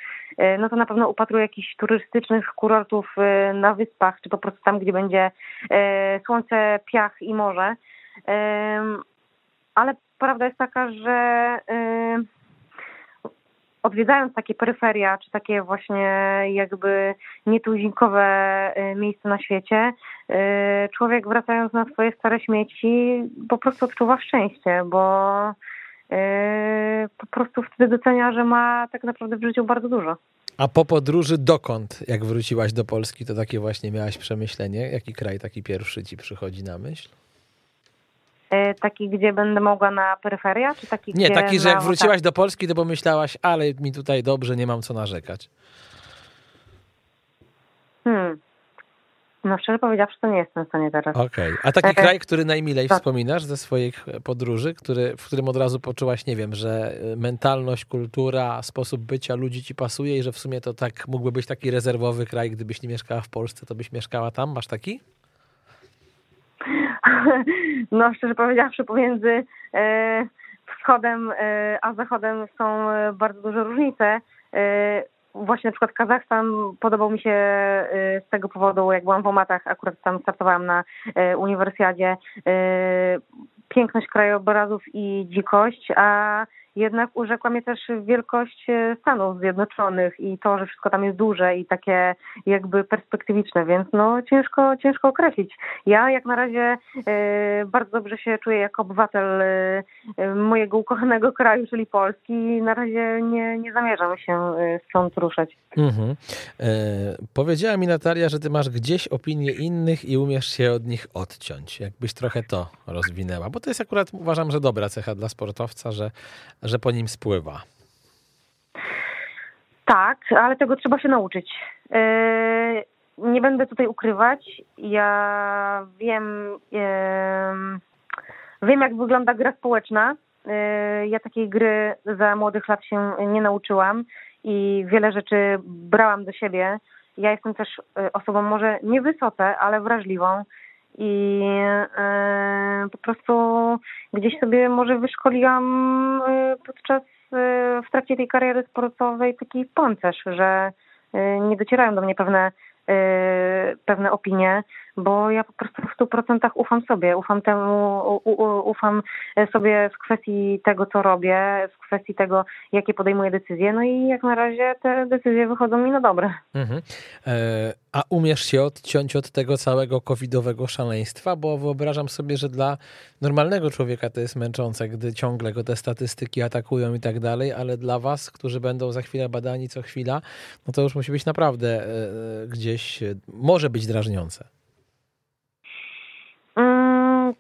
[SPEAKER 3] no to na pewno upatruję jakichś turystycznych kurortów na wyspach, czy po prostu tam, gdzie będzie słońce, piach i morze. Ale prawda jest taka, że odwiedzając takie peryferia, czy takie właśnie jakby nietuzinkowe y, miejsca na świecie, y, człowiek wracając na swoje stare śmieci po prostu odczuwa szczęście, bo y, po prostu wtedy docenia, że ma tak naprawdę w życiu bardzo dużo.
[SPEAKER 2] A po podróży dokąd, jak wróciłaś do Polski, to takie właśnie miałaś przemyślenie? Jaki kraj taki pierwszy ci przychodzi na myśl?
[SPEAKER 3] E, taki, gdzie będę mogła na peryferia, czy taki,
[SPEAKER 2] Nie, taki, że jak wróciłaś do Polski, to pomyślałaś, ale mi tutaj dobrze, nie mam co narzekać.
[SPEAKER 3] Hmm. No szczerze powiedziawszy, to nie jestem w stanie teraz.
[SPEAKER 2] Okej. Okay. A taki e, kraj, który najmilej tak. wspominasz ze swoich podróży, który, w którym od razu poczułaś, nie wiem, że mentalność, kultura, sposób bycia ludzi ci pasuje i że w sumie to tak mógłby być taki rezerwowy kraj, gdybyś nie mieszkała w Polsce, to byś mieszkała tam? Masz taki?
[SPEAKER 3] no szczerze powiedziawszy, pomiędzy e, wschodem e, a zachodem są e, bardzo duże różnice. Właśnie na przykład Kazachstan podobał mi się z tego powodu, jak byłam w Omatach, akurat tam startowałam na uniwersjadzie piękność krajobrazów i dzikość, a jednak urzekła mnie też wielkość e, Stanów Zjednoczonych i to, że wszystko tam jest duże i takie jakby perspektywiczne, więc no ciężko, ciężko określić. Ja jak na razie e, bardzo dobrze się czuję jako obywatel e, mojego ukochanego kraju, czyli Polski i na razie nie, nie zamierzam się stąd ruszać. Mhm.
[SPEAKER 2] E, powiedziała mi Natalia, że ty masz gdzieś opinie innych i umiesz się od nich odciąć. Jakbyś trochę to rozwinęła, bo to jest akurat uważam, że dobra cecha dla sportowca, że że po nim spływa.
[SPEAKER 3] Tak, ale tego trzeba się nauczyć. E, nie będę tutaj ukrywać. Ja wiem, wiem jak wygląda gra społeczna. E, ja takiej gry za młodych lat się nie nauczyłam i wiele rzeczy brałam do siebie. Ja jestem też e, osobą może niewysoce, ale wrażliwą i e, po prostu gdzieś sobie może wyszkoliłam e, podczas, e, w trakcie tej kariery sportowej taki pancerz, że nie docierają do mnie pewne pewne opinie, bo ja po prostu w stu procentach ufam sobie, ufam temu, ufam sobie w kwestii tego, co robię, w kwestii tego, jakie podejmuję decyzje, no i jak na razie te decyzje wychodzą mi na dobre. Mhm.
[SPEAKER 2] E, a umiesz się odciąć od tego całego covidowego szaleństwa? Bo wyobrażam sobie, że dla normalnego człowieka to jest męczące, gdy ciągle go te statystyki atakują i tak dalej, ale dla was, którzy będą za chwilę badani co chwila, no to już musi być naprawdę e, e, gdzieś, może być drażniące.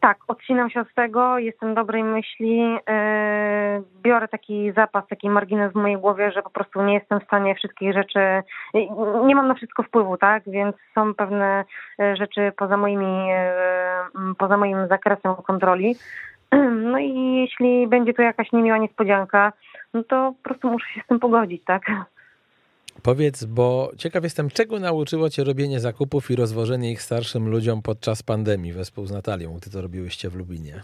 [SPEAKER 3] Tak, odcinam się od tego, jestem dobrej myśli, yy, biorę taki zapas, taki margines w mojej głowie, że po prostu nie jestem w stanie wszystkich rzeczy, nie mam na wszystko wpływu, tak, więc są pewne yy, rzeczy poza moimi, yy, poza moim zakresem kontroli. No i jeśli będzie to jakaś niemiła niespodzianka, no to po prostu muszę się z tym pogodzić, tak.
[SPEAKER 2] Powiedz, bo ciekaw jestem, czego nauczyło cię robienie zakupów i rozwożenie ich starszym ludziom podczas pandemii wespół z Natalią, gdy to robiłyście w Lubinie?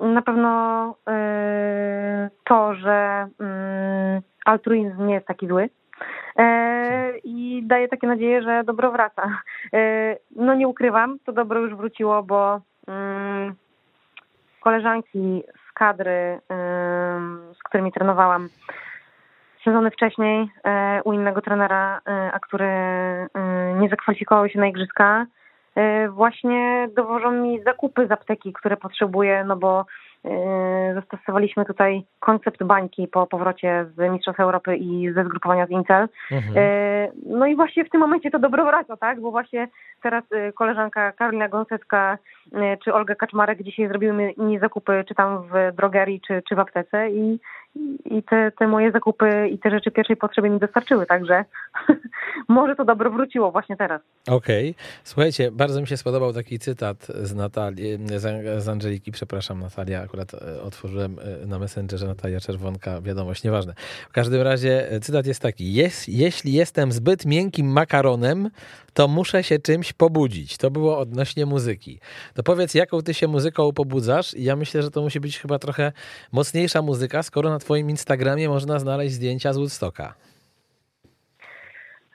[SPEAKER 3] Na pewno e, to, że mm, altruizm nie jest taki zły e, i daje takie nadzieję, że dobro wraca. E, no nie ukrywam, to dobro już wróciło, bo mm, koleżanki kadry, z którymi trenowałam sezony wcześniej e, u innego trenera, e, a który e, nie zakwalifikował się na igrzyska, właśnie dowożą mi zakupy z apteki, które potrzebuję, no bo zastosowaliśmy tutaj koncept bańki po powrocie z Mistrzostw Europy i ze zgrupowania z Incel. Mhm. No i właśnie w tym momencie to dobro wraca, tak? Bo właśnie teraz koleżanka Karolina Gąsecka czy Olga Kaczmarek dzisiaj zrobiły mi zakupy, czy tam w drogerii, czy, czy w aptece i i te, te moje zakupy i te rzeczy pierwszej potrzeby mi dostarczyły, także może to dobro wróciło właśnie teraz.
[SPEAKER 2] Okej. Okay. Słuchajcie, bardzo mi się spodobał taki cytat z Natalii, z Angeliki, przepraszam Natalia, akurat e, otworzyłem e, na Messengerze Natalia Czerwonka, wiadomość, nieważne. W każdym razie e, cytat jest taki, jest, jeśli jestem zbyt miękkim makaronem, to muszę się czymś pobudzić. To było odnośnie muzyki. To powiedz, jaką ty się muzyką pobudzasz? I ja myślę, że to musi być chyba trochę mocniejsza muzyka, skoro na twoim Instagramie można znaleźć zdjęcia z Woodstocka.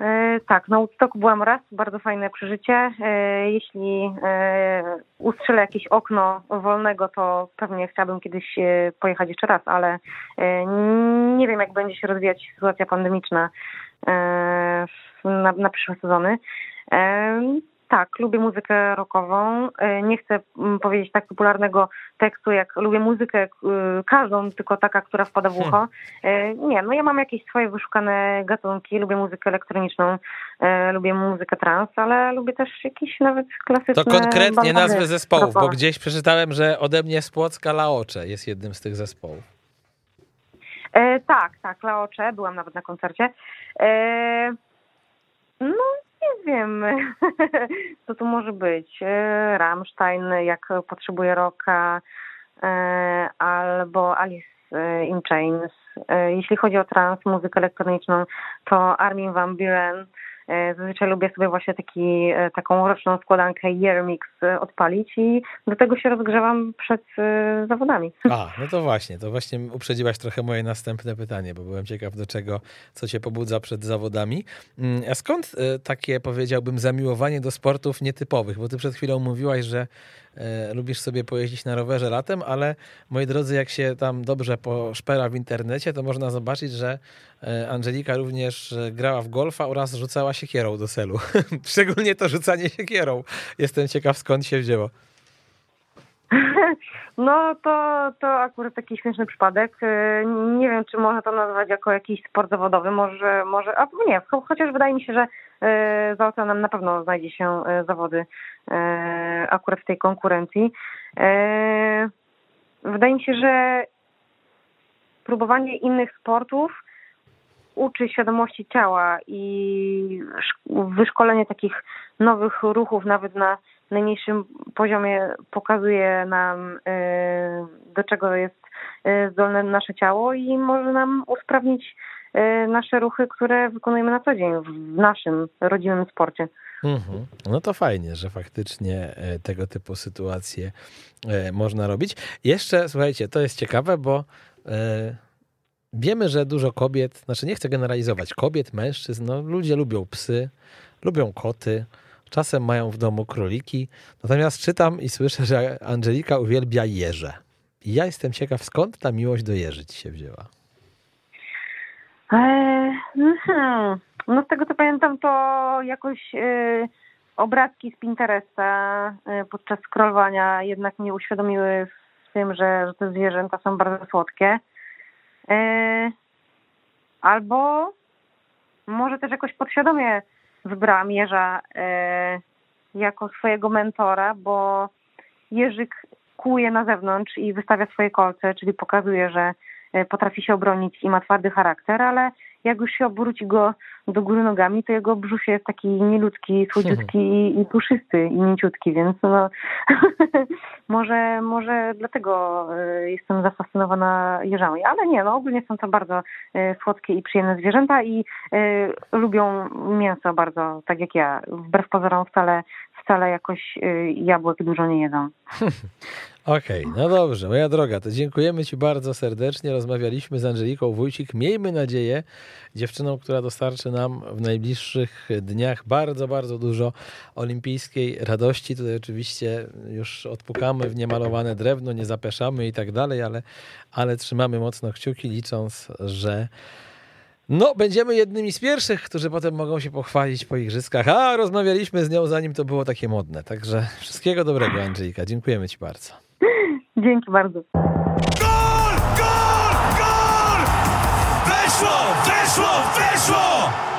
[SPEAKER 3] E, tak, na Woodstocku byłam raz, bardzo fajne przeżycie. E, jeśli e, ustrzelę jakieś okno wolnego, to pewnie chciałabym kiedyś pojechać jeszcze raz, ale nie wiem, jak będzie się rozwijać sytuacja pandemiczna na, na przyszłe sezony. Tak, lubię muzykę rockową. E, nie chcę mm, powiedzieć tak popularnego tekstu, jak lubię muzykę e, każdą, tylko taka, która wpada w ucho. Hmm. E, nie, no ja mam jakieś swoje wyszukane gatunki. Lubię muzykę elektroniczną, lubię muzykę trans, ale lubię też jakieś nawet klasyczne...
[SPEAKER 2] To konkretnie nazwy zespołów, bo gdzieś przeczytałem, że ode mnie z Płocka Laocze jest jednym z tych zespołów.
[SPEAKER 3] E, tak, tak, Laocze, byłam nawet na koncercie. E, no, nie wiem, co to może być. E, Rammstein, jak potrzebuje roka, e, albo Alice in Chains. E, jeśli chodzi o trans, muzykę elektroniczną, to Armin van Buren, E, zazwyczaj lubię sobie właśnie taki, e, taką roczną składankę Year Mix e, odpalić i do tego się rozgrzewam przed zawodami.
[SPEAKER 2] A, no to właśnie, to właśnie uprzedziłaś trochę moje następne pytanie, bo byłem ciekaw do czego, co cię pobudza przed zawodami. Mm, a skąd takie, powiedziałbym, zamiłowanie do sportów nietypowych? Bo ty przed chwilą mówiłaś, że e, lubisz sobie pojeździć na rowerze latem, ale moi drodzy, jak się tam dobrze poszpera w internecie, to można zobaczyć, że Angelika również grała w golfa oraz rzucała siekierą do celu. Szczególnie to rzucanie siekierą. Jestem ciekaw, skąd się wzięło.
[SPEAKER 3] No to, to akurat taki śmieszny przypadek. Y, nie wiem, czy można to nazwać jako jakiś sport zawodowy. Może, może a nie, chociaż wydaje mi się, że y, za oceanem na pewno znajdzie się y, zawody akurat w tej konkurencji. Wydaje mi się, że próbowanie innych sportów uczy świadomości ciała i wyszkolenie takich nowych ruchów nawet na najniższym poziomie pokazuje nam, y, do czego jest y, zdolne nasze ciało i może nam usprawnić y, nasze ruchy, które wykonujemy na co dzień w naszym rodzimym sporcie.
[SPEAKER 2] Mhm. No to fajnie, że faktycznie e, tego typu sytuacje e, można robić. Jeszcze, słuchajcie, to jest ciekawe, bo e, Wiemy, że dużo kobiet, znaczy nie chcę generalizować, kobiet, mężczyzn, no ludzie lubią psy, lubią koty, czasem mają w domu króliki. Natomiast czytam i słyszę, że Angelika uwielbia jeże. I ja jestem ciekaw, skąd ta miłość do jeży ci się wzięła?
[SPEAKER 3] Eee. No z tego co pamiętam, to jakoś e, obrazki z Pinteresta e, podczas scrollowania jednak mnie uświadomiły w tym, że, że te zwierzęta są bardzo słodkie. E, albo może też jakoś podświadomie wybrałam Jerza e, jako swojego mentora, bo Jerzyk kłuje na zewnątrz i wystawia swoje kolce, czyli pokazuje, że e, potrafi się obronić i ma twardy charakter, ale jak już się obróci go do góry nogami, to jego brzuch jest taki nieludzki, słodziutki i, i puszysty i mięciutki, więc no, może, może dlatego e, jestem zafascynowana jeżami. Ale nie, no ogólnie są to bardzo e, słodkie i przyjemne zwierzęta i y, lubią mięso bardzo, tak jak ja. Wbrew pozorom wcale, wcale jakoś y, jabłek dużo nie jedzą.
[SPEAKER 2] Okej, okay, no dobrze, moja droga, to dziękujemy Ci bardzo serdecznie. Rozmawialiśmy z Angeliką Wójcik. Miejmy nadzieję, dziewczyną, która dostarczy nam w najbliższych dniach bardzo, bardzo dużo olimpijskiej radości. Tutaj oczywiście już odpukamy w niemalowane drewno, nie zapeszamy i tak dalej, ale, ale trzymamy mocno kciuki, licząc, że no, będziemy jednymi z pierwszych, którzy potem mogą się pochwalić po igrzyskach. A, rozmawialiśmy z nią zanim to było takie modne. Także wszystkiego dobrego, Angelika. Dziękujemy Ci bardzo.
[SPEAKER 3] Dzięki bardzo. Gol! Gol! Gol!
[SPEAKER 1] Weszło! Weszło! Weszło!